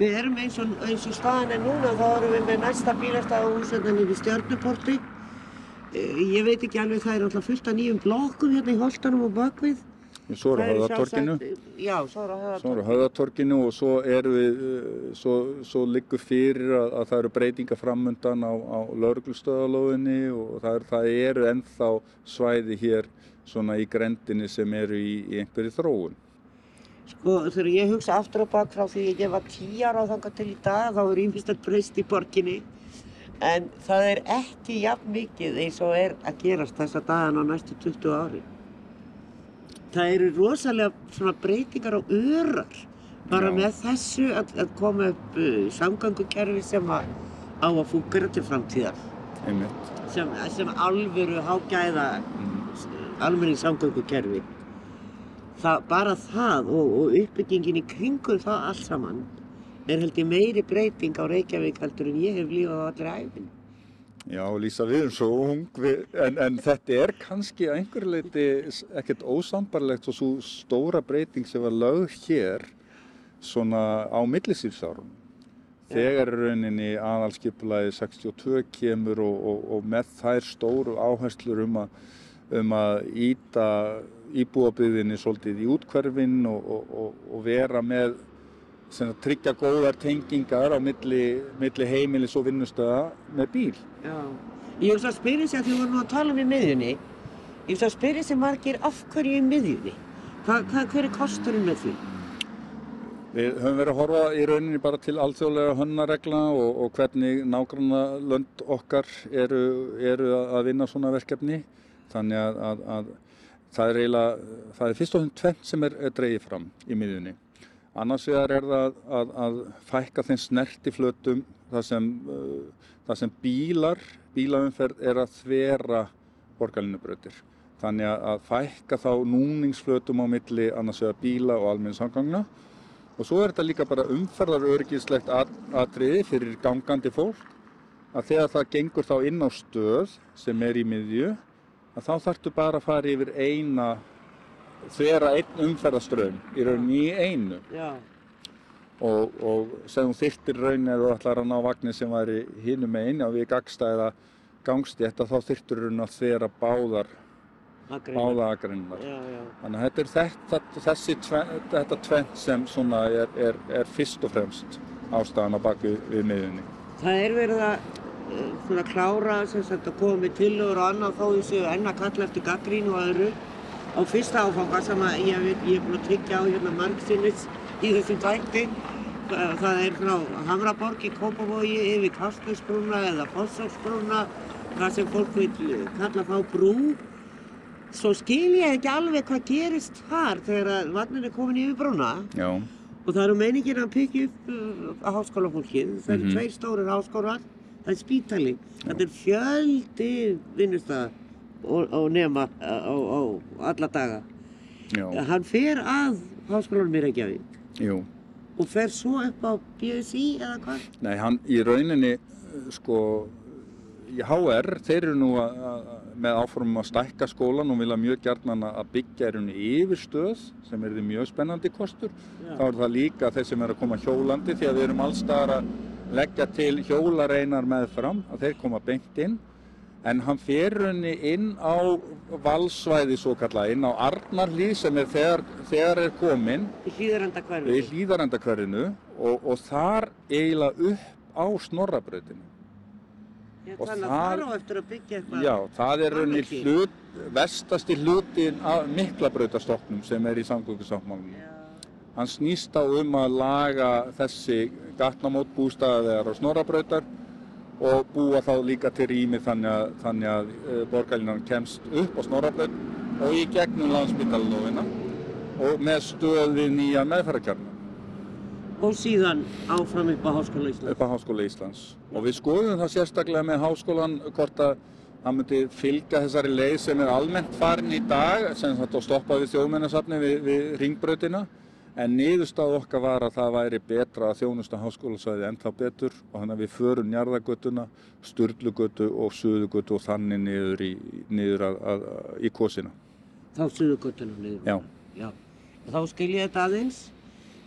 Við erum eins og, eins og staðan er núna, þá erum við með næsta bílastæðahús hérna niður í Stjörnuporti. Eh, Ég veit ekki alveg, það er alltaf fullt af nýjum blokkum hérna í Holtanum og bakvið. Svo er Já, svo er höfðatorkinu og svo við, uh, svo, svo liggur fyrir að, að það eru breytinga framundan á, á lauruglustöðalóðinni og það, er, það eru ennþá svæði hér svona í grendinni sem eru í, í einhverju þróun. Sko, þegar ég hugsa aftur og bak frá því ég var tíu ára á þangað til í dag, þá er ímfistar breyst í borginni. En það er ekki jafn mikið eins og er að gerast þessa dagan á næstu 20 ári. Það eru rosalega svona breytingar á örar. Bara Já. með þessu að, að koma upp uh, samgangukerfi sem að, á að fúkera til framtíðar. Einmitt. Sem, sem alvöru hágæða almenni samgöngukerfi. Það, bara það og, og uppbyggingin í kringum það allt saman er held ég meiri breyting á Reykjavík heldur en ég hef lífað á allri æfin. Já, Lísa, við erum svo ung, við, en, en þetta er kannski að einhverju leiti ekkert ósambarlegt og svo stóra breyting sem var lögð hér svona á millisýrsárun. Þegar rauninni aðalskipulaði 62 kemur og, og, og með þær stóru áherslur um að, um að íta íbúabyðinni svolítið í útkverfin og, og, og, og vera með sem tryggja góðar tengingar á milli, milli heimilis og vinnustöða með bíl. Já. Ég hugsa að spyrja sig að við vorum nú að tala um í miðjunni, ég hugsa að spyrja sig margir af hverju í miðjunni. Hva, hva, hver er kosturinn með því? Við höfum verið að horfa í rauninni bara til alþjóðlega hönnaregla og, og hvernig nágranna lönd okkar eru, eru að vinna svona verkefni. Þannig að, að, að það er eiginlega, það er fyrst og fremst tvennt sem er, er dreigið fram í miðjunni. Annars vegar er það að, að fækka þeim snertiflötum þar sem, uh, þar sem bílar, bílaumferð er að þvera borgarlinubrautir. Þannig að, fækka þá núningsflötum á milli annars vegar bíla og almenningssamgangna Og svo er þetta líka bara umferðarörgislegt atriði fyrir gangandi fólk að þegar það gengur þá inn á stöð sem er í miðju að þá þarftu bara að fara yfir eina, þvera einn umferðarströðum í rauninni í einu. Já. Og, og sem þyrtir rauninni eða þú ætlar að ná vagnir sem væri hinum með einu og við gagstæða gangstétta þá þyrtur rauninni að þvera báðar báðagrinnar. Þannig að þetta er þetta, þessi tven, þetta tvent sem svona er, er, er fyrst og fremst ástæðan á baku við miðunni. Það er verið að uh, svona klára sem sagt að koma með tillögur og annað þó þessu enna kalla eftir gaggrínu og öðru á fyrsta áfanga sem ég, ég er búin að tryggja á hérna margsinnis í þessum tækti. Það er frá Hamraborg í Kópavogi yfir Kastusbrúna eða Fossóksbrúna, það sem fólk vil kalla þá brú svo skil ég ekki alveg hvað gerist þar þegar vagnin er komin yfir brúna Já. og það eru meiningin að byggja upp uh, að háskólafólkið, það eru mm -hmm. tveir stórir háskólar, það er spítali, þetta er fjöldi vinnustæða og, og nema á, alla daga. Já. Hann fer að háskólanum í Reykjavík Jú. og fer svo upp á BSI eða hvað? Nei, hann í rauninni sko í HR, þeir eru nú að með áformum að stækka skólan og vilja mjög gert að byggja er unni yfir stöð sem er því mjög spennandi kostur. Já. Þá er það líka þeir sem er að koma hjólandi því að við erum allstaðar að leggja til hjólareinar með fram að þeir koma bengt inn en hann fer unni inn á valsvæði svo kalla, inn á Arnarlíð sem er þegar, þegar er komin. Í hlýðarendakverfinu, hlýðarendakverfinu og, og þar eiginlega upp á Snorrabrautinu Þannig að það er á eftir að byggja eitthvað Já, það er rauninni hlut, vestasti hlutin af miklabrautastofnum sem er í samgöngusáttmálunum. Hann snýst á um að laga þessi gatnamót bústæðaðegar og snorabrautar og búa þá líka til rými þannig að, þannig að e, borgarlinnan kemst upp á snorabraut og í gegnum landsbyttalunofina og með stöði nýja meðferðarkjarnar og síðan áfram upp á Háskóla Íslands. Upp á Háskóla Íslands. Og við skoðum það sérstaklega með háskólan hvort að það myndi fylgja þessari leið sem er almennt farin í dag, sem þetta stoppa við þjóðmennasafni við, við ringbröðina, en niðurstað okkar var að það væri betra að þjónusta háskólasvæði ennþá betur og þannig að við förum njarðagötuna, sturlugötu og suðugötu og þannig niður í, niður að, að, að, í kosina. Þá suðugötuna niður? Já. Já. Þá skil ég þetta aðeins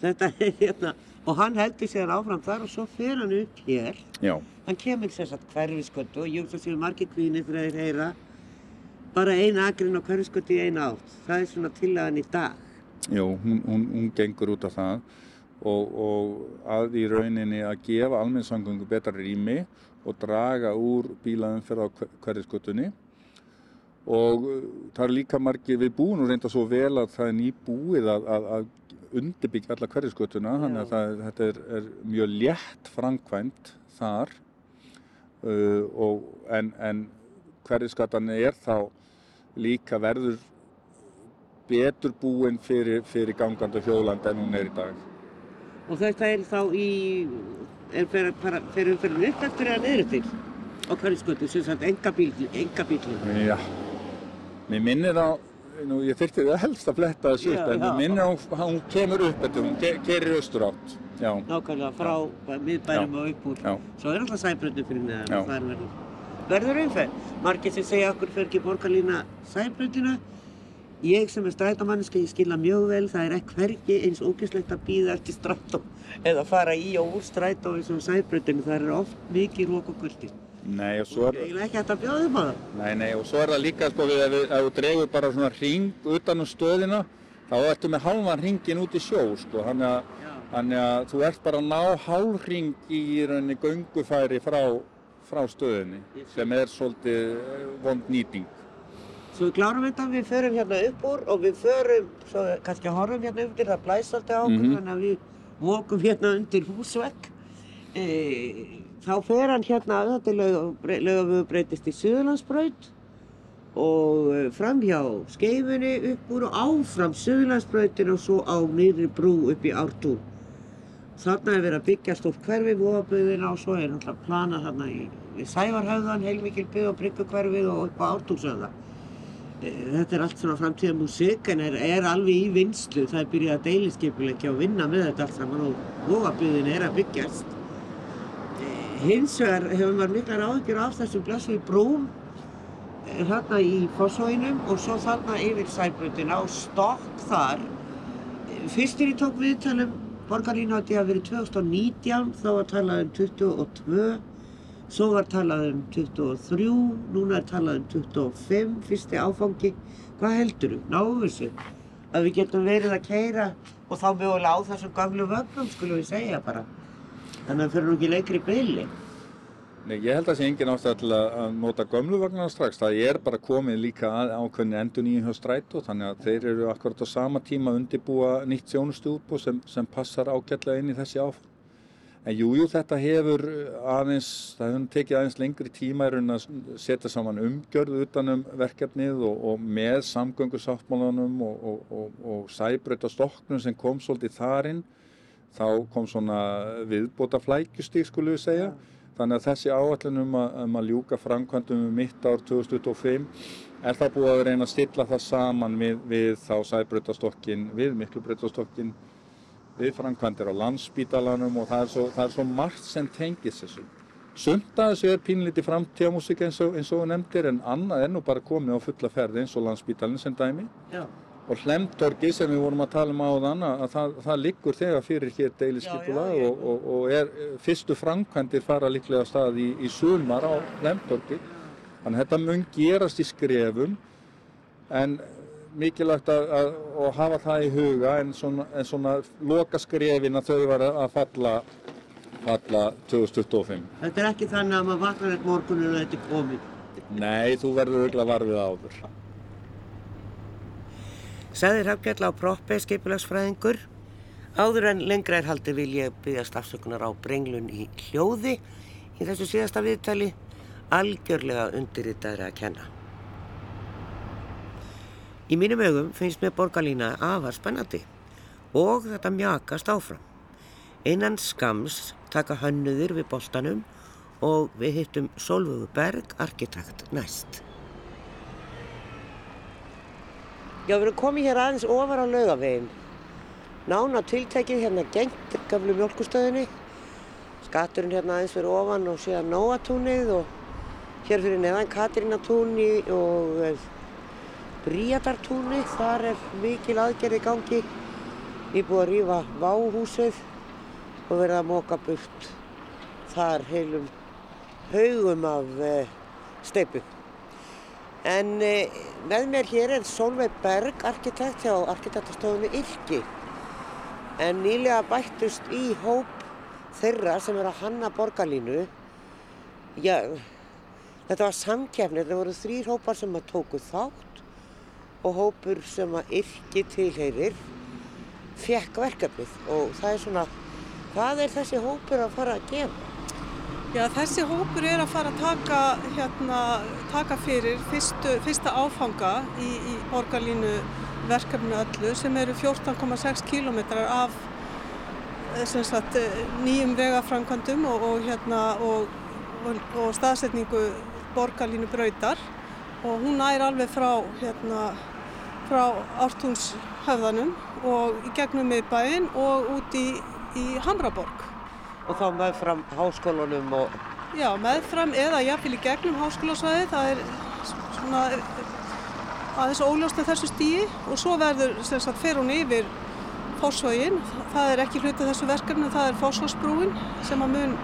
þetta er hérna og hann heldur sér áfram þar og svo fer hann upp hér Já. hann kemur sérstaklega hverfisköttu og ég veist að séu margir kvíðinni fyrir að þeir heyra bara eina agrinn á hverfisköttu í eina átt það er svona tillagan í dag Jú, hún, hún, hún gengur út af það. Og, og að í rauninni að gefa almennsangöngu betra rými og draga úr bílaðumferð á hverfisköttunni og uh, það er líka margir, við búum nú reynda svo vel að það er nýbúið að, að, að undirbyggja alla hverjaskötuna þannig að það, þetta er, er mjög létt framkvæmt þar. Uh, og, en, en hverjaskatan er þá líka verður betur búinn fyrir, fyrir gangandi hjólandi en hún er í dag. Og þetta er þá í, er fyrir umferðinu upp eftir eða niður til á hverjaskötu sem sagt enga bílinn? Já, mér minnir á nú ég þurfti það helst að fletta þessu upp en minn er hún, hún kemur upp þetta, hún gerir austur átt. Já. Nákvæmlega frá miðbærum og upp úr. Já. Svo er alltaf sæbröndin fyrir neðan og það er verður. Verður umferð. Margir sem segja okkur fer ekki borgarlína sæbröndina. Ég sem er strætamanniski, ég skilja mjög vel, það er ekki hvergi eins ógæslegt að býða eftir strætó eða fara í og úr strætó eins og sæbröndinu. Það er oft mikið rók og guldist. Nei, og svo er... Það er ekki hægt að bjóða um það. Nei, nei, og svo er það líka, sko, við, ef þú dregur bara svona ring utan um stöðina, þá ertu með halvan ringin út í sjó, sko, þannig að, þannig að þú ert bara að ná hálfring í rauninni göngufæri frá, frá stöðinni, sem er svolítið eh, vond nýting. Svo við klárum þetta, við förum hérna upp úr og við förum, svo kannski horfum hérna upp til það blæst alltaf á okkur, mm -hmm. þannig að við mókum hérna undir húsvegg. E, þá fer hann hérna, þetta er lögafögu breytist í Suðurlandsbraut og e, fram hjá skeifunni upp úr og áfram Suðurlandsbrautin og svo á nýri brú upp í Ártún. Þarna er verið að byggja stórt hverfi, vofaböðina og svo er náttúrulega planað þarna í, í Sævarhauðan, heilmikil byggð og bryggukverfið og upp á Ártúnshauða. Þetta er allt svona framtíða músík en er, er alveg í vinslu. Það er byrjað að deiliskeipulegi og vinna með þetta allt saman og vofaböðin er að byggjast. Hins vegar hefur maður miklar áhyggjur af þessum blessu í brúm þarna í Fossóinum og svo þarna yfir Sæbröndina og stokk þar. Fyrstir ég tók viðtalum borgarlínu átti að verið 2019, þá var talað um 22, svo var talað um 23, núna er talað um 25, fyrsti áfangi. Hvað heldur þú? Náum þessu? Að við getum verið að keira og þá mögulega á þessum gamlu vögnum, skulum við segja bara. Þannig að það fyrir nú ekki leikri bylli. Nei, ég held að það sé engin ástæða til að nota gömlu vagnarna strax. Það er bara komið líka að ákveðinu endur nýjum hjá strætó þannig að þeir eru akkurat á sama tíma að undirbúa nýtt sjónustuðbú sem, sem passar ágætlega inn í þessi áfann. En jújú, jú, þetta hefur aðeins, það hefur tekið aðeins lengri tíma í raun að setja saman umgjörðu utanum verkefnið og, og með samgöngusáttmálanum og, og, og sæbreyta stokknum sem kom svolítið þarinn. Þá kom svona viðbóta flækjustík, skulum við segja. Ja Þannig að þessi áallin um að, um að ljúka framkvæmdum um mitt ár 2025 er það búið að reyna að stilla það saman við, við þá sæbreytastokkin, við miklubreytastokkin, við framkvæmdir á landsbítalanum og það er svo, það er svo margt sem tengis þessu. Sumt að þessu er pínlítið framtíðamúsík eins og þú nefndir en annað er nú bara komið á fulla ferði eins og landsbítalinn sem dæmi. Já og hlemtorgi sem við vorum að tala um á þann að það, það liggur þegar fyrir hér deiliskypula og, og, og er fyrstu framkvæmdir fara líklega stað í, í sumar á hlemtorgi þannig að þetta mun gerast í skrefum en mikilvægt að, að, að hafa það í huga en svona, en svona loka skrefin að þau var að falla falla 2025 Þetta er ekki þannig að maður vaknar eitt morgunum og þetta er komið Nei, þú verður auðvitað varfið áður Saði Rafgjall á proppi skipulagsfræðingur. Áður en lengra er haldið vil ég byggast afsökunar á brenglun í hljóði í þessu síðasta viðtali algjörlega undirritaðri að kenna. Í mínum augum finnst mér borgarlína afar spennandi og þetta mjakast áfram. Einan skams taka hönnuðir við boltanum og við hittum Solvögu Berg, arkitekt, næst. Já, við erum komið hér aðeins ofar á laugavegin. Nána tiltekið hérna gengt gamlu mjölkustöðinni. Skaturinn hérna aðeins fyrir ofan og síðan Nóatúnið og hér fyrir neðan Katrínatúni og Bríadartúni. Þar er mikil aðgerði gangi. Ég búið að rýfa váhúsið og verið að móka burt þar heilum haugum af eh, steipu. En eh, með mér hér er Solveig Berg, arkitekt hjá arkitektastofunni Yrki. En nýlega bættust í hóp þeirra sem er að hanna borgarlínu. Já, þetta var samkjæfni, þetta voru þrýr hópar sem að tóku þátt og hópur sem að Yrki tilheyrir fekk verkefnið og það er svona, hvað er þessi hópur að fara að gefa? Já, þessi hópur er að fara að taka, hérna, taka fyrir fyrstu, fyrsta áfanga í, í borgarlínu verkefni öllu sem eru 14,6 km af eh, sagt, nýjum vegafrankandum og, og, hérna, og, og staðsetningu borgarlínu brautar og hún nær alveg frá, hérna, frá ártúnshöfðanum og í gegnum miðbæinn og út í, í Hamraborg. Og þá meðfram háskólanum og... Já, meðfram eða jáfnvel í gegnum háskólasvæði, það er svona aðeins óljóst með þessu stíi og svo verður, sem sagt, fer hún yfir fórsvægin, það er ekki hluti þessu verkefni, það er fórsvægsbrúin sem að mun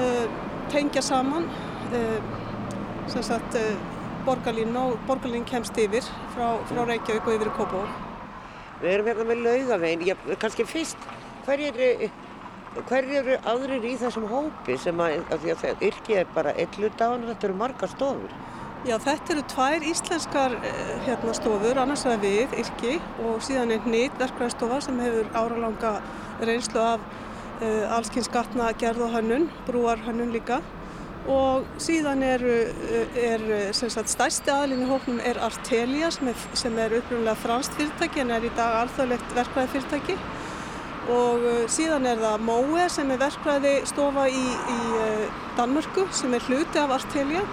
uh, tengja saman uh, sem sagt, uh, borgarlín og borgarlín kemst yfir frá, frá Reykjavík og yfir í Kópavók. Við erum hérna með laugavegin, kannski fyrst, hverjir er hverju eru aðrir í þessum hópi sem að, að því að yrkið er bara á hann, þetta eru marga stofur. Já, þetta eru tvær íslenskar eh, hérna, stofur, annars vegar við, Irki, og síðan er nýtt verkvæðstofa sem hefur áralanga reynslu af uh, allskynns gatna gerð og hönnun, brúar hönnun líka. Og síðan er, er sagt, stærsti aðlinn í hóknum er Artelia sem er, er upprunlega franst fyrirtæki en er í dag alþjóðlegt verkvæði fyrirtæki. Og síðan er það Móe sem er verkvæði stofa í, í Danmörku sem er hluti af Artelia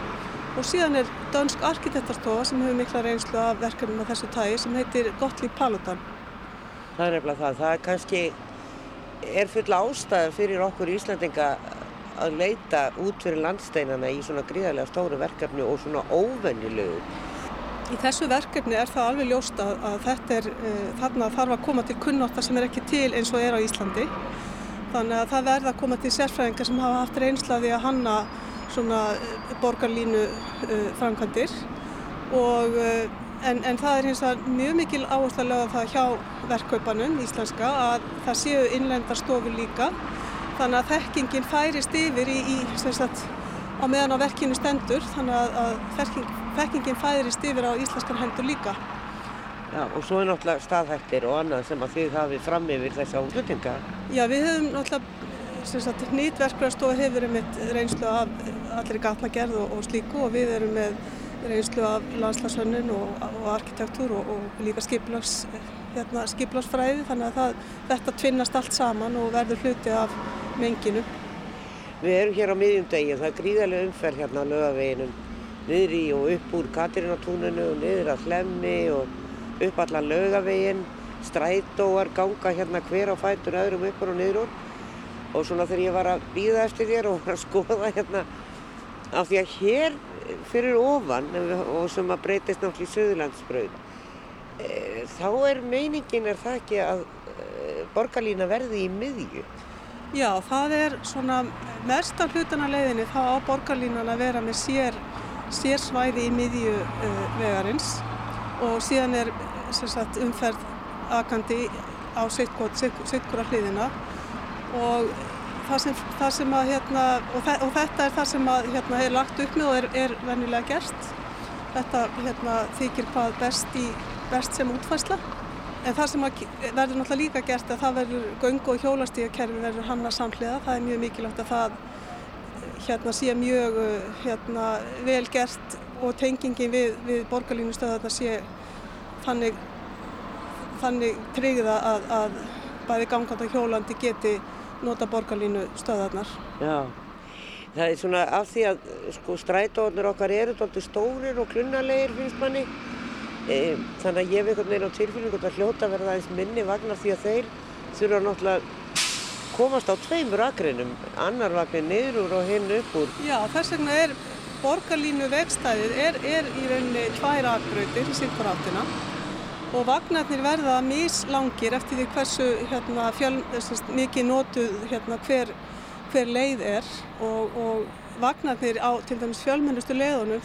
og síðan er Dönsk arkitektarstofa sem hefur mikla reynslu af verkefnum af þessu tægi sem heitir Gottlíf Paludan. Það er nefnilega það. Það er kannski, er full ástæða fyrir okkur Íslandinga að leita út fyrir landsteinana í svona gríðarlega stóru verkefni og svona óvennilegu. Í þessu verkefni er það alveg ljóst að, að þetta er, uh, þarna þarf að koma til kunnotta sem er ekki til eins og er á Íslandi. Þannig að það verða að koma til sérfræðingar sem hafa haft reynslaði að hanna svona eh, borgarlínu uh, framkvæmdir og uh, en, en það er hins vegar mjög mikil áherslu að lögða það hjá verkkaupanum íslenska að það séu innlendarstofu líka þannig að þekkingin færist yfir í, í sagt, á meðan á verkinu stendur þannig að, að þekkingin færist yfir á íslenskar hendur líka. Já, og svo er náttúrulega staðhættir og annað sem að þið hafið fram yfir þess að hlutinga. Já, við höfum náttúrulega Nýtverkvæðarstofa hefur með reynslu af allir gatnagerð og, og slíku og við erum með reynslu af landslagsönnun og, og arkitektúr og, og líka skiplags, hérna, skiplagsfræði þannig að það, þetta tvinnast allt saman og verður hluti af menginu. Við erum hér á miðjum degi og það er gríðarlega umferð hérna á lögaveginum niður í og upp úr Katrinatúninu og niður að Hlemmi og upp allan lögavegin strætóar ganga hérna hver á fætur öðrum uppur og niður úr. Og svona þegar ég var að býða eftir þér og var að skoða hérna af því að hér fyrir ofan og sem að breytist náttúrulega í Suðurlandsbröð e, þá er meiningin er það ekki að e, borgarlína verði í miðju Já, það er svona mest af hlutana leiðinni þá á borgarlínan að vera með sér, sér svæði í miðju uh, vegarins og síðan er sagt, umferð akandi á sittkura hliðina og það sem, það sem að hérna, og, þe og þetta er það sem að hérna er lagt upp með og er, er vennilega gert. Þetta hérna þykir hvað best í best sem útfæsla en það sem verður náttúrulega líka gert að það verður göngu og hjólastíðakerfi verður hanna samhliða, það er mjög mikilvægt að það hérna sé mjög hérna vel gert og tengingin við, við borgarlínu stöðarna sé þannig þannig tryggða að, að bæði gangand og hjólandi geti nota borgarlínu stöðarnar. Já, það er svona af því að sko strætóðnir okkar eru stórir og klunnalegir finnst manni þannig að ég hef einhvern veginn á tilfélningu að hljóta verða aðeins minni vagnar því að þeir þurfa náttúrulega komast á tveimur akrinum, annar vagnin niður úr og hinn upp úr. Já, þess vegna er borgarlínu vegstæðið er, er í rauninni tvær akrautir í sirkuráttina og vagnarnir verða mislangir eftir því hversu hérna, fjöl, mikið nótuð hérna, hver, hver leið er og, og vagnarnir á til dæmis fjölmennustu leiðunum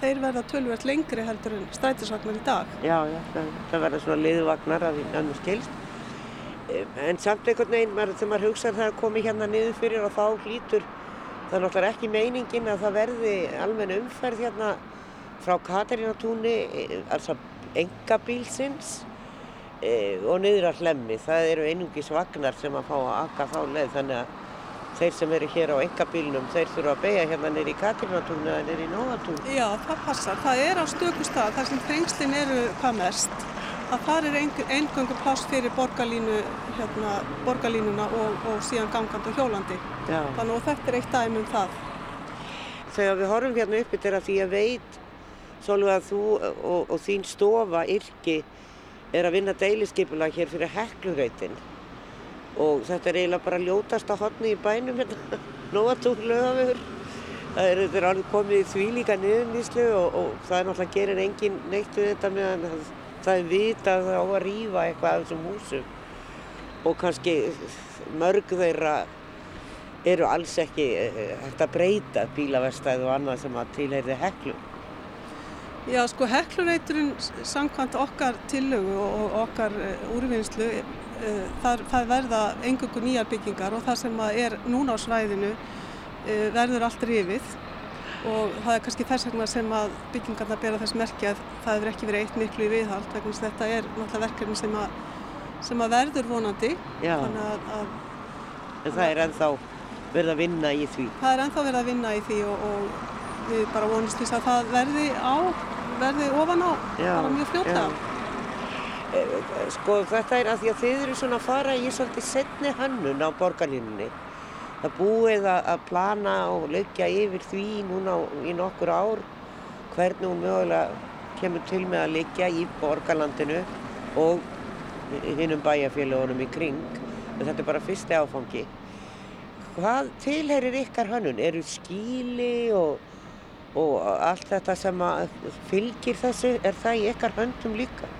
þeir verða tölvert lengri heldur en strætisvagnar í dag. Já, já, það, það verða svona leiðuvagnar af því annars skilst. En samt einhvern veginn þegar maður hugsaður það að komi hérna niður fyrir og þá hlítur það er náttúrulega ekki meiningin að það verði almenna umferð hérna frá Katarínatúni, altså engabílsins e, og niður að hlemmi. Það eru einungis vagnar sem að fá að akka þá leið þannig að þeir sem eru hér á engabílnum þeir þurfa að beigja hérna nýri í Katrinatún eða nýri í Nóatún. Já, það passar. Það er á stökustad þar sem þrengslinn eru hvað mest að það er eingöngu pláss fyrir borgarlínu, hérna, borgarlínuna og, og síðan gangand og hjólandi. Já. Þannig að þetta er eitt dæmi um það. Þegar við horfum hérna uppi til að því að veit Svolítið að þú og, og þín stofa yrki er að vinna deiliskeipula hér fyrir heklurreitin og þetta er eiginlega bara ljótast að hotni í bænum hérna, nóatúr lögafur. Það er, er alveg komið í því líka niðurníslu og, og það er náttúrulega gerir engin neitt við þetta meðan það, það er vita að það á að rýfa eitthvað af þessum húsum og kannski mörg þeirra eru alls ekki eh, hægt að breyta bílaverstæð og annað sem að tilheyrði heklum. Já, sko heklurreiturinn samkvæmt okkar tillögu og okkar uh, úrvinnslu, uh, þar, það verða engungu nýjar byggingar og það sem er núna á svæðinu uh, verður allt rifið og það er kannski þess vegna sem að byggingarna bera þess merkja að það hefur ekki verið eitt miklu í viðhald vegna þess að þetta er náttúrulega verkefni sem að, sem að verður vonandi Já. að, að En það er ennþá verið að vinna í því. það er ennþá verið að vinna í því og, og við bara vonumst þess að það verði á, verði ofan á Já, bara mjög fljótlega. Eh, Sko þetta er að því að þið eru svona að fara í svolítið setni hönnun á borgarlínunni. Það búið að, plana og leggja yfir því núna í nokkur ár hvernig hún mögulega kemur til með að liggja í borgarlandinu og hinnum bæjarfélagunum í kring. En þetta er bara fyrsti áfangi. Hvað tilherir ykkar hönnun? Eru skíli og, og allt þetta sem fylgir þessu, er það í ykkar höndum líka?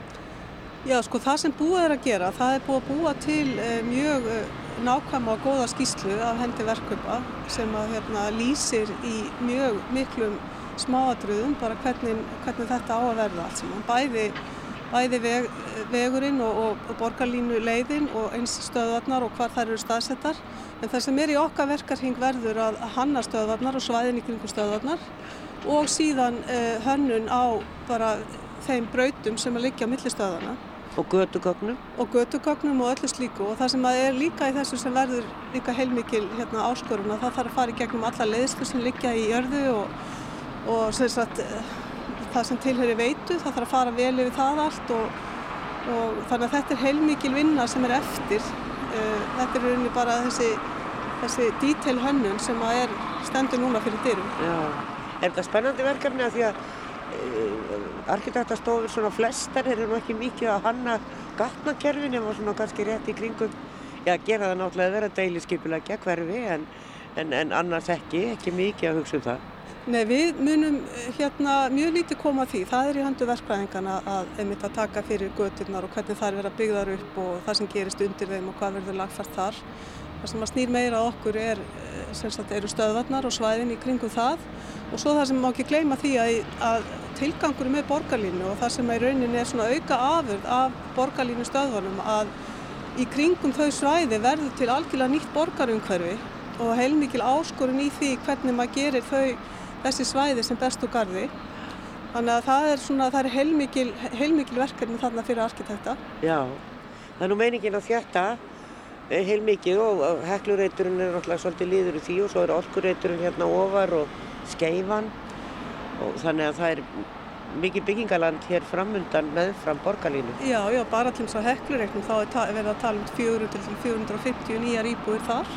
Já, sko það sem búið er að gera, það er búið að búa til uh, mjög uh, nákvæma og góða skýslu af hendi verkaupa sem að hérna, lýsir í mjög miklum smáatriðum bara hvernig, hvernig þetta á að verða allt saman. Bæði, bæði veg, vegurinn og, og, og borgarlínu leiðin og eins stöðvarnar og hvar þær eru staðsettar. En það sem er í okkar verkarhing verður að hanna stöðvarnar og svæðin kringum stöðvarnar og síðan uh, hönnun á bara þeim brautum sem að liggja á millistöðana Og gödugögnum? og götugögnum og öllu slíku og það sem að er líka í þessu sem verður líka heilmikil hérna, áskorun að það þarf að fara í gegnum alla leiðslu sem liggja í jörðu og, og sem sagt, eh, það sem tilheri veitu, það þarf að fara vel yfir það allt og, og þannig að þetta er heilmikil vinna sem er eftir. Eh, Þetta er rauninni bara þessi, þessi detail hönnun sem að er stendur núna fyrir dyrum. Já. Er þetta spennandi verkefni að því að arkitektastofur svona flestar eru nú ekki mikið að hanna gatnakerfin ef svona kannski rétt í kringum já, gera það náttúrulega vera deiliskypulegja hverfi en, en, en annars ekki, ekki mikið að hugsa um það. Nei, við munum eh, hérna mjög lítið koma því. Það er í höndu verkfræðingana að einmitt að taka fyrir göturnar og hvernig þær vera byggðar upp og það sem gerist undir þeim og hvað verður lagfært þar. Það sem að snýr meira okkur er, eh, sagt, eru stöðvarnar og svæðin í kringum það og svo það sem má ekki gleyma því að, að tilgangur með borgarlínu og það sem í rauninni er svona auka afurð af borgarlínu stöðvarnum að í kringum þau svæði verður til algjörlega nýtt borgarumhverfi og heilmikil áskorun í því hvernig maður gerir þau þessi svæði sem best úr gardi. Þannig að það er, svona, það er heilmikil, heilmikil verkefni þarna fyrir arkitekta. Já, það er nú meiningin að þjætta heilmikið og og heklureiturinn er náttúrulega svolítið líður í því og svo er orkureiturinn hérna ofar og skeifan og þannig að það er mikið byggingaland hér framundan með fram borgarlínu. Já, já, bara til þess að heklureiknum þá er verið að tala um 400 til 450 nýjar íbúðir þar.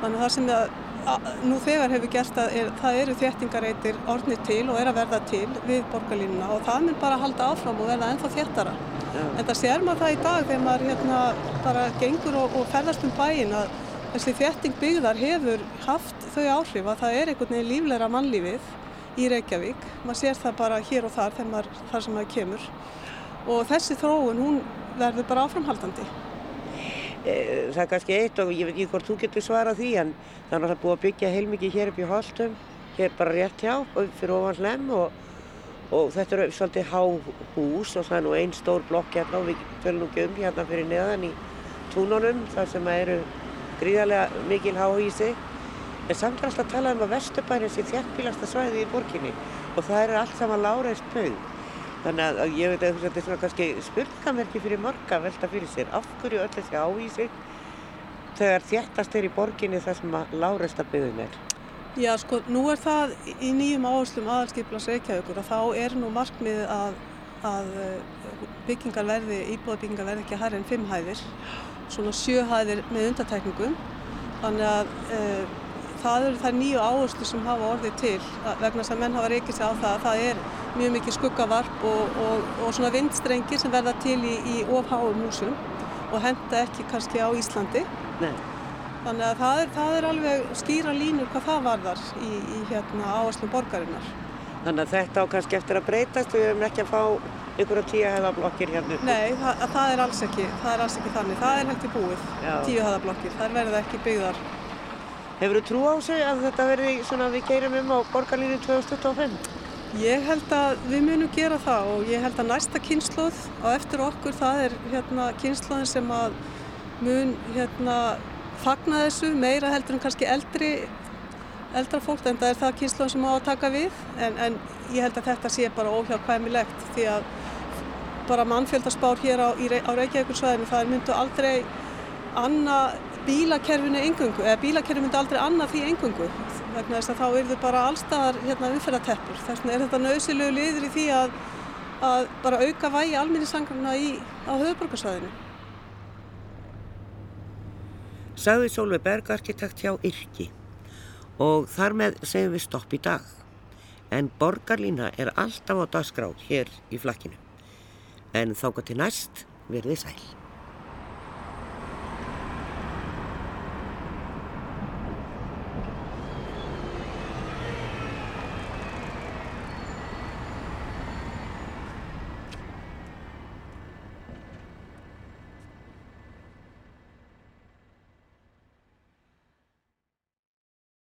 Þannig að það sem að, að, nú þegar hefur gerst að er, það eru þéttingareitir orðnir til og er að verða til við borgarlínuna og það mun bara halda áfram og verða ennþá þéttara. Já. En það sér maður það í dag þegar maður hérna bara gengur og, og ferðast um bæinn að þessi þétting byggðar hefur haft þau áhrif að það er einhvern veginn lífleira mannlífið í Reykjavík. Maður sér það bara hér og þar maður, þar sem maður kemur. Og þessi þróun, hún verður bara áframhaldandi. Eh, Það er kannski eitt og ég veit ekki hvort þú getur svarað því en það er náttúrulega búið að byggja heilmikið hér upp í Holtum, hér bara rétt hjá og fyrir ofan hlem og, og þetta eru svolítið há hús og það er nú einn stór blokk hérna og við tölum nú ekki um hérna fyrir neðan í túnunum þar sem eru gríðarlega mikil háhísi en samt er alltaf að tala um að Vesturbærin sé þjættbílasta svæði í borginni og það eru allt saman láreist byggð. Þannig að- að ég veit að þetta er svona kannski spurningamerki fyrir marga að velta fyrir sér. Af hverju öll þessi ávísi þegar þjættast er í borginni þar sem að láreista byggðin er? Já, sko, nú er það í nýjum áherslum aðalskiplas Reykjavíkur að þá er nú markmið að, að eh, byggingar verði, íbúðabyggingar verði ekki hærri en fimm hæðir, svona sjö hæðir með undatækningum. Þannig að e, það eru þær nýju áherslu sem hafa orðið til vegna að menn hafa reykið sig á það að það er mjög mikið skuggavarp og, og, og svona vindstrengir sem verða til í, í ofháum húsum og henda ekki kannski á Íslandi. Nei. Þannig að það er, það er alveg skýra línur hvað það varðar í, í hérna áherslum borgarinnar. Þannig að þetta á kannski eftir að breytast við erum ekki að fá ykkur á tíu hefða blokkir hérna uppi. Nei, það, það er ekki, það er alls ekki þannig. Það er heldur búið, Já. tíu hæðablokkir. Það verða ekki byggðar. Hefur þú trú á sig að þetta verði svona við keirum um á borgarlínu 2025? Ég held að við munum gera það og ég held að næsta kynnslóð á eftir okkur það er hérna kynnslóðin sem að mun hérna fagna þessu meira heldur en kannski eldri eldra fólk en það er það kynsluðan sem á að taka við en, en ég held að þetta sé bara óhjálpæmilegt því að bara mannfjöldarspár hér á, á Reykjavíkursvæðinu það myndu aldrei anna bílakerfinu engungu eða bílakerfinu myndi aldrei anna því engungu vegna þess að þá eru þau bara allstaðar hérna, umferðarteppur þess vegna er þetta nöðsilegu liður í því að, að bara auka vægi alminnisangrana á höfuborgarsvæðinu Sagði Sólveig Berg arkitekt hjá Yrki og þar með segjum við stopp í dag. En borgarlína er alltaf á dagskrá hér í flakkinu. En þá gott til næst verði sæl.